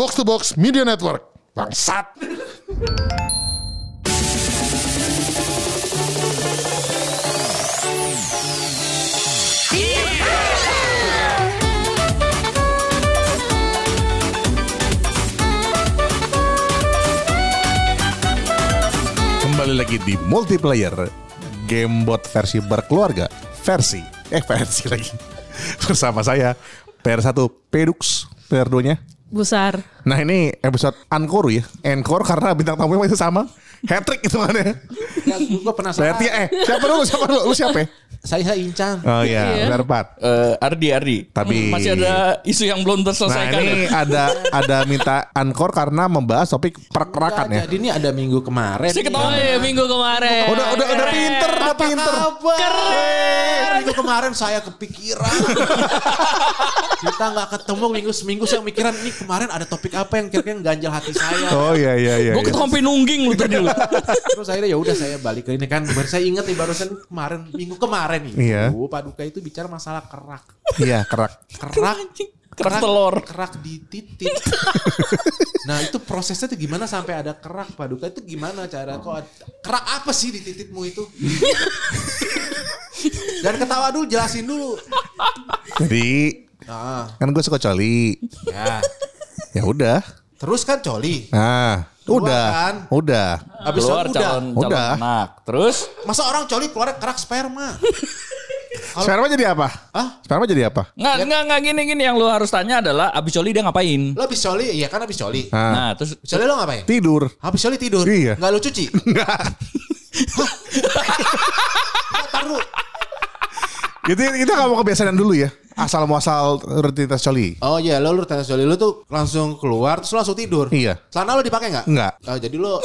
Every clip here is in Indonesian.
Box to Box Media Network. Bangsat. Kembali lagi di multiplayer Gamebot versi berkeluarga versi eh versi lagi bersama saya PR1 Pedux PR2 nya Busar. Nah ini episode Encore ya Encore karena bintang tamunya masih sama Hat-trick itu mana Ya, gue penasaran. Berarti eh siapa dulu siapa dulu lu siapa ya? Saya saya Incan. Oh iya Iya. benar Eh, Ardi Ardi. Tapi- masih ada isu yang belum Nah terselesaikan. ini ada ada minta Encore karena membahas topik perkerakan ya Jadi ini ada minggu kemarin. Saya ketawa Oh iya minggu kemarin. Udah udah udah pinter udah Apa pinter? Keren. Minggu kemarin saya kepikiran. Kita nggak ketemu minggu seminggu saya mikiran ini kemarin ada topik apa yang kira-kira ganjal hati saya. Oh iya iya iya Gue iya. ketemu sampai nungging lu tadi lu. Terus akhirnya ya udah saya balik ke ini kan. Baru saya ingat nih barusan kemarin minggu kemarin nih. Iya. Paduka itu bicara masalah kerak. Iya kerak Kerak. Kerak telur. Kerak di titik. nah itu prosesnya tuh gimana sampai ada kerak Paduka itu gimana cara kok kerak apa sih di titikmu itu? Dan ketawa dulu jelasin dulu. Jadi Nah, kan gue suka coli ya. Ya udah Terus kan coli. Nah Keluar udah kan? Udah Habis Keluar coli udah. calon calon Udah. anak. Terus Masa orang coli keluar kerak sperma? Kalau- Sperma jadi apa? Hah? Sperma jadi apa? nggak nggak nggak gini gini yang lu harus tanya adalah abis coli dia ngapain? Lo habis coli, iya kan habis coli. Nah, Nah terus Habis coli lo ngapain? tidur Habis coli tidur. Iya. Nggak lo cuci. Enggak Taruh. Itu kita gak mau kebiasaan dulu ya Asal muasal rutinitas coli Oh iya, lo tetes coli lo tuh langsung keluar terus lo langsung tidur. Iya. Celana lo dipakai nggak? Enggak. Oh, jadi lo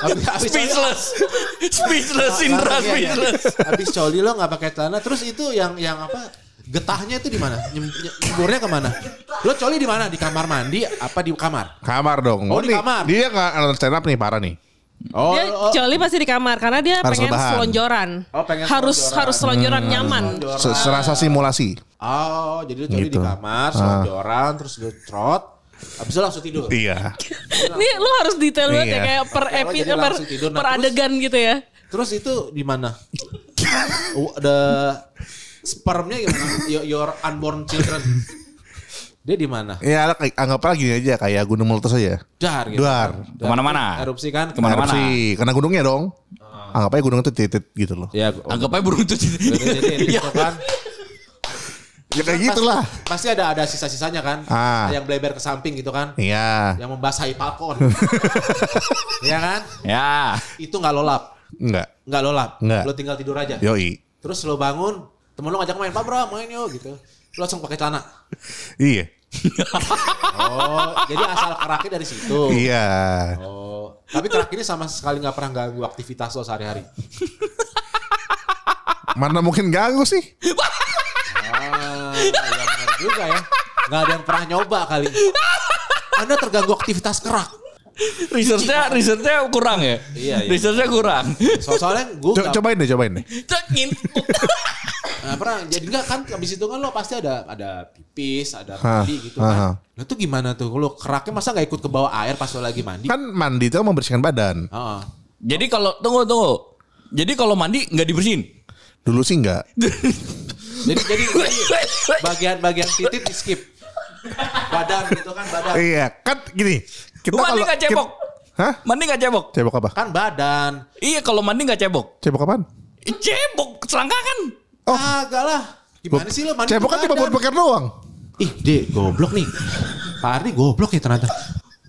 habis, speechless, speechless Indra, speechless. Habis coli lo nggak pakai celana, terus itu yang yang apa? Getahnya itu di mana? Nyem- nye- Nyeburnya ke mana? Lo coli di mana? Di kamar mandi? Apa di kamar? Kamar dong Oh, di nih, kamar. Dia gak stand up nih parah nih Oh, Dia oh, Coli pasti di kamar karena dia Harus pengen rebahan. selonjoran. Oh, pengen harus selonjoran. harus selonjoran nyaman. selonjoran. Se- Serasa simulasi Oh, jadi coli Gitu. di kamar, selonjoran, terus lo trot, habis itu langsung tidur. Iya Nih lu harus detail banget Iya. ya kayak per Oh, epi jadi per, tidur. Nah, per adegan gitu ya. Terus itu di mana? Oh, Ada spermnya gimana? Your, your unborn children. Dia di mana? Ya kayak- anggaplah gini aja Kayak gunung meletus aja Dar gitu. Duar. kan. Ke mana-mana. Erupsi kan? Ke mana-mana. Erupsi. Karena gunungnya dong Anggap aja gunung itu titit gitu loh Ya, Anggap aja burung itu. Jadi Iya. itu kan. Ya kayak gitulah Pasti ada ada sisa-sisanya kan. Ah. Ada yang bleber ke samping gitu kan. Iya Yang membasahi balkon. Iya kan? Ya. Itu nggak lolap. Enggak Nggak lolap. Nggak. Lo tinggal tidur aja. Yoi Terus lo bangun, temen lo ngajak main, Pak Bro main yuk gitu. Lo langsung pakai celana. Iya Oh, jadi asal keraknya dari situ. Iya Oh, tapi kerak ini sama sekali nggak pernah ganggu aktivitas lo sehari-hari. Mana mungkin ganggu sih Ah, ya benar juga ya. Nggak ada yang pernah nyoba kali. Anda terganggu aktivitas kerak. Researchnya, researchnya kurang ya. Iya, iya. Researchnya kurang. So soalnya gue Co- Cobain deh cobain deh Cekin. Nah, pernah jadi nggak kan abis itu kan lo pasti ada ada pipis, ada mandi gitu kan. Nah itu gimana tuh? Lo keraknya masa nggak ikut ke bawah air pas lo lagi mandi? Kan mandi itu membersihkan badan Heeh. Jadi kalau tunggu tunggu. Jadi kalau mandi nggak dibersihin. Dulu sih enggak Jadi jadi bagian-bagian titik di skip. Badan gitu kan badan. Iya kan gini kita Lu mandi kalau nggak cebok? kita- Hah? Mandi nggak cebok? Cebok apa? Kan badan. Iya kalau mandi nggak cebok. Cebok apaan? Cebok selangkangan. Oh. Agak lah. Gimana sih lo mandi? Cebok kan cuma buat pakai doang. Ih, Dek, goblok nih. Pak Ardi goblok ya ternyata.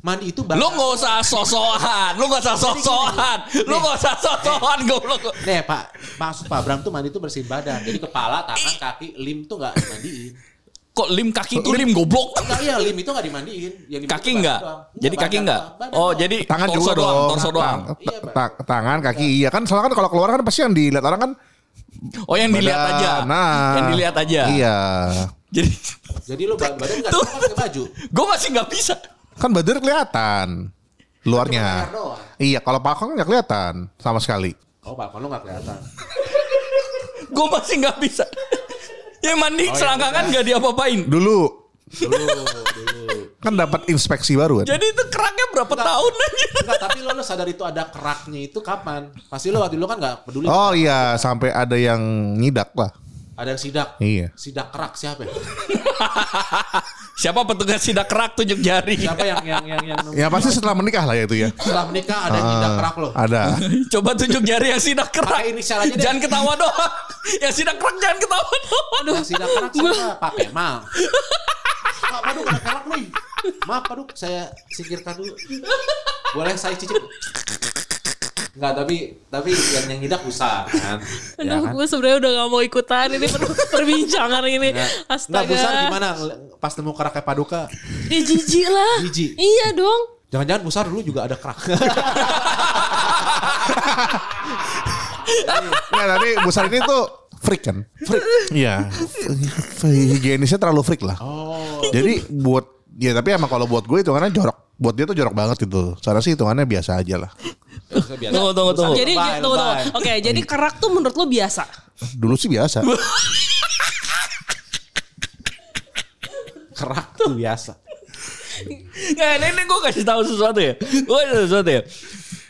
Mandi itu Lu badan. nggak usah sosokan, lu nggak usah sosokan, lu nggak usah sosokan goblok. Nih Pak, maksud Pak Bram tuh mandi itu bersihin badan. Jadi kepala, tangan, kaki, lim tuh nggak dimandiin. Kok lim kaki itu lim goblok? Enggak iya, lim itu nggak dimandiin. Yang dimandiin Kaki enggak? doang. Jadi kaki enggak? Oh, doang. jadi Tangan torso juga doang, torso doang. Iya, tangan, kaki. Iya kan soalnya kan kalau keluar kan pasti yang dilihat orang kan Oh, yang dilihat badan. aja. Nah. Yang dilihat aja. Iya. Jadi Jadi lu ba- badan nggak Tuh. cuma pakai baju. gue masih nggak bisa. Kan badan kelihatan luarnya. Iya, kalau pakong nggak kelihatan sama sekali. Oh, Pak, lu nggak kelihatan. Gue masih nggak bisa. Yang mandi Oh, ya selangkangan nggak diapa-apain. Dulu Dulu, dulu. Kan dapat inspeksi baru kan. Jadi itu keraknya berapa tahun aja? Enggak, tapi lo, lo sadar itu ada keraknya itu kapan? Pasti lo waktu dulu kan nggak peduli. Oh iya, sampai ada yang nyidak lah. Ada yang sidak. Iya. Sidak kerak siapa ya? Siapa petugas sidak kerak tunjuk jari? Siapa yang yang yang yang Ya pasti setelah menikah lah ya itu ya. setelah menikah ada yang sidak kerak lo. Ada. Coba tunjuk jari yang sidak kerak. Pakai inisial aja deh. Jangan ketawa doang. Yang sidak kerak jangan ketawa doang. Yang sidak kerak siapa? Pak Kemal. Pak Paduk ada kerak nih. Maaf Paduk, saya singkirkan dulu. Boleh saya cicip? Enggak, tapi tapi yang yang nyidak usah kan. Ya Aduh, kan? gue sebenarnya udah gak mau ikutan ini per- perbincangan ini. Enggak, Astaga. Busar gimana pas nemu keraknya Paduka? Ya jijik lah. Jijik. Iya dong. Jangan-jangan Busar dulu juga ada kerak. Nah, tapi Busar ini tuh freak kan? Freak. Iya. Higienisnya terlalu freak lah. oh. Jadi buat ya tapi emang kalau buat gue itu karena jorok. Buat dia tuh jorok banget gitu. Secara sih hitungannya biasa aja lah. Biasa. Tunggu, tunggu, tunggu. Jadi Lebay, tunggu, tunggu. Oke, jadi kerak tuh menurut lo biasa. Dulu sih biasa. Kerak tuh biasa. Nggak, ini, ini gue kasih tahu sesuatu ya. Gue kasih tahu sesuatu ya.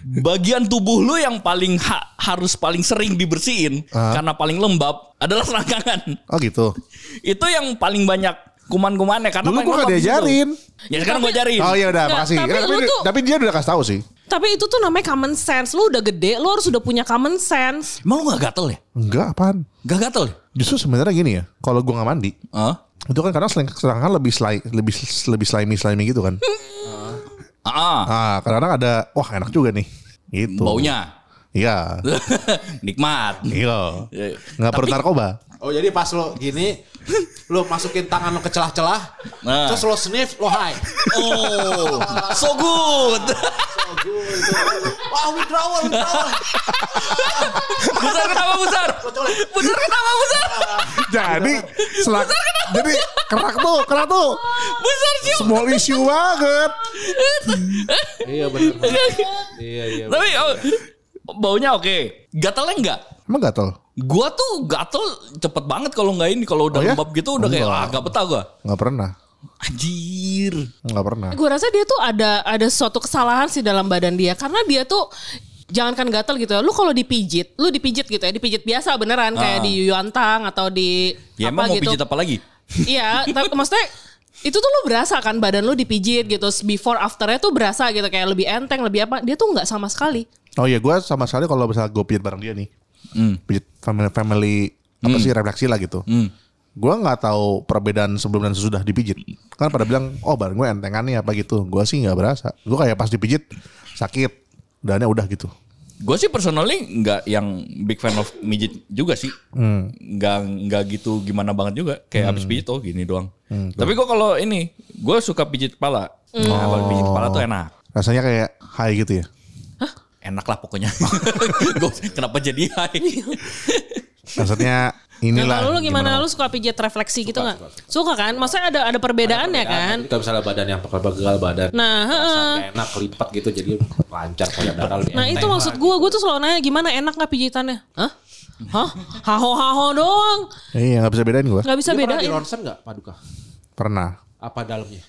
Bagian tubuh lu yang paling ha- harus paling sering dibersihin Ah. karena paling lembab adalah selangkangan. Oh gitu. Itu yang paling banyak kuman-kumannya karena Dulu gue gak diajarin. Ya sekarang gue ajarin. Oh iya udah, Nggak, makasih. tapi Tapi, lu tuh- tapi dia udah kasih tahu sih. Tapi itu tuh namanya common sense. Lo udah gede, lo harus udah punya common sense. Emang lu gak gatel ya? Enggak apaan. Gak gatel ya? Justru sebenarnya gini ya. Kalau gue nggak mandi, Hah? itu kan karena selangkangan lebih slime, lebih lebih slimy slimy gitu kan. Ah, Ah, kadang-kadang ada, wah enak juga nih. Gitu. baunya. Iya. Nikmat. Iya. Ya, Nggak perlu narkoba. Oh jadi pas lo gini, lo masukin tangan lo ke celah-celah, Nah. terus lo sniff, lo high. Oh, so good. Oh, good. Wah withdrawal, withdrawal. Besar kenapa besar? Besar kenapa besar? Jadi selak, jadi kerak tuh, kerak tuh. Besar sih. Small issue banget. iya bener. Iya iya. Tapi oh, baunya oke. Gatalnya enggak? Emang gatel? Gua tuh gatel cepet banget kalau nggak ini kalau udah Oh ya? lembab gitu udah kayak Enggak. ah gak betah gua. Nggak pernah. Anjir. Nggak pernah. Gue rasa dia tuh ada ada suatu kesalahan sih dalam badan dia karena dia tuh jangankan gatel gitu ya. Lu kalau dipijit, lu dipijit gitu ya, dipijit biasa beneran kayak Ah. di Yuantang atau di Ya apa emang mau gitu. pijit apa lagi? Iya, tapi maksudnya itu tuh lu berasa kan badan lu dipijit gitu. Before afternya tuh berasa gitu kayak lebih enteng, lebih apa. Dia tuh nggak sama sekali. Oh iya, gue sama sekali kalau misalnya gue pijit bareng dia nih, Hmm. pijit family family apa sih refleksi lah gitu. Hmm. Gue nggak tahu perbedaan sebelum dan sesudah dipijit. Kan pada bilang, oh bareng gue entengannya apa gitu. Gue sih nggak berasa. Gue kayak pas dipijit sakit, dannya udah gitu. Gue sih personally nggak yang big fan of mijit juga sih. Hmm. Nggak nggak gitu gimana banget juga. Kayak abis pijit oh gini doang. Tapi gue kalau ini gue suka pijit kepala. Nah, kalau pijit kepala tuh enak. Rasanya kayak high gitu ya. Enak lah pokoknya. Gua kenapa jadi high? Maksudnya Nah, inilah. kalau lu gimana? Lu suka pijit refleksi gitu nggak? Suka, kan? Maksudnya ada ada perbedaannya kan? Kita misalnya badan yang pegal badan. Nah, heeh. Enak kelipat gitu jadi lancar kayak darah lebih Nah itu maksud gue, gue tuh selalu nanya gimana enak nggak pijitannya? Hah? Hah? Haho-haho doang. Iya nggak bisa bedain gue. Nggak bisa Dia pernah di bedain. ronsen nggak paduka? Pernah. Apa dalamnya?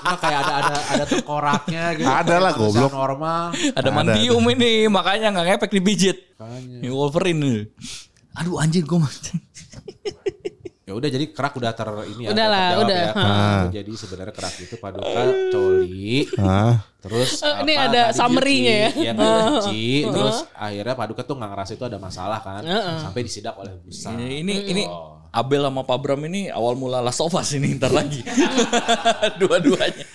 Nggak kayak ada ada ada tengkoraknya gitu. Ada lah, goblok. Normal. Ada Ada, mandium ini makanya nggak ngefek dipijit. Makanya. Ini Wolverine. Aduh anjir gue Ya udah jadi kerak udah ter ini ya. Udah lah, udah. Ya. Ah. Jadi sebenarnya kerak itu paduka coli. Ah, Terus Eh, ini apa, ada summary-nya ya. Iya nggak dicuci. Terus akhirnya paduka tuh nggak ngerasa itu ada masalah kan. Sampai disidak oleh busa. Ini ini, ini Abel sama Pak Bram ini awal mula Last of Us ini ntar lagi. Dua-duanya.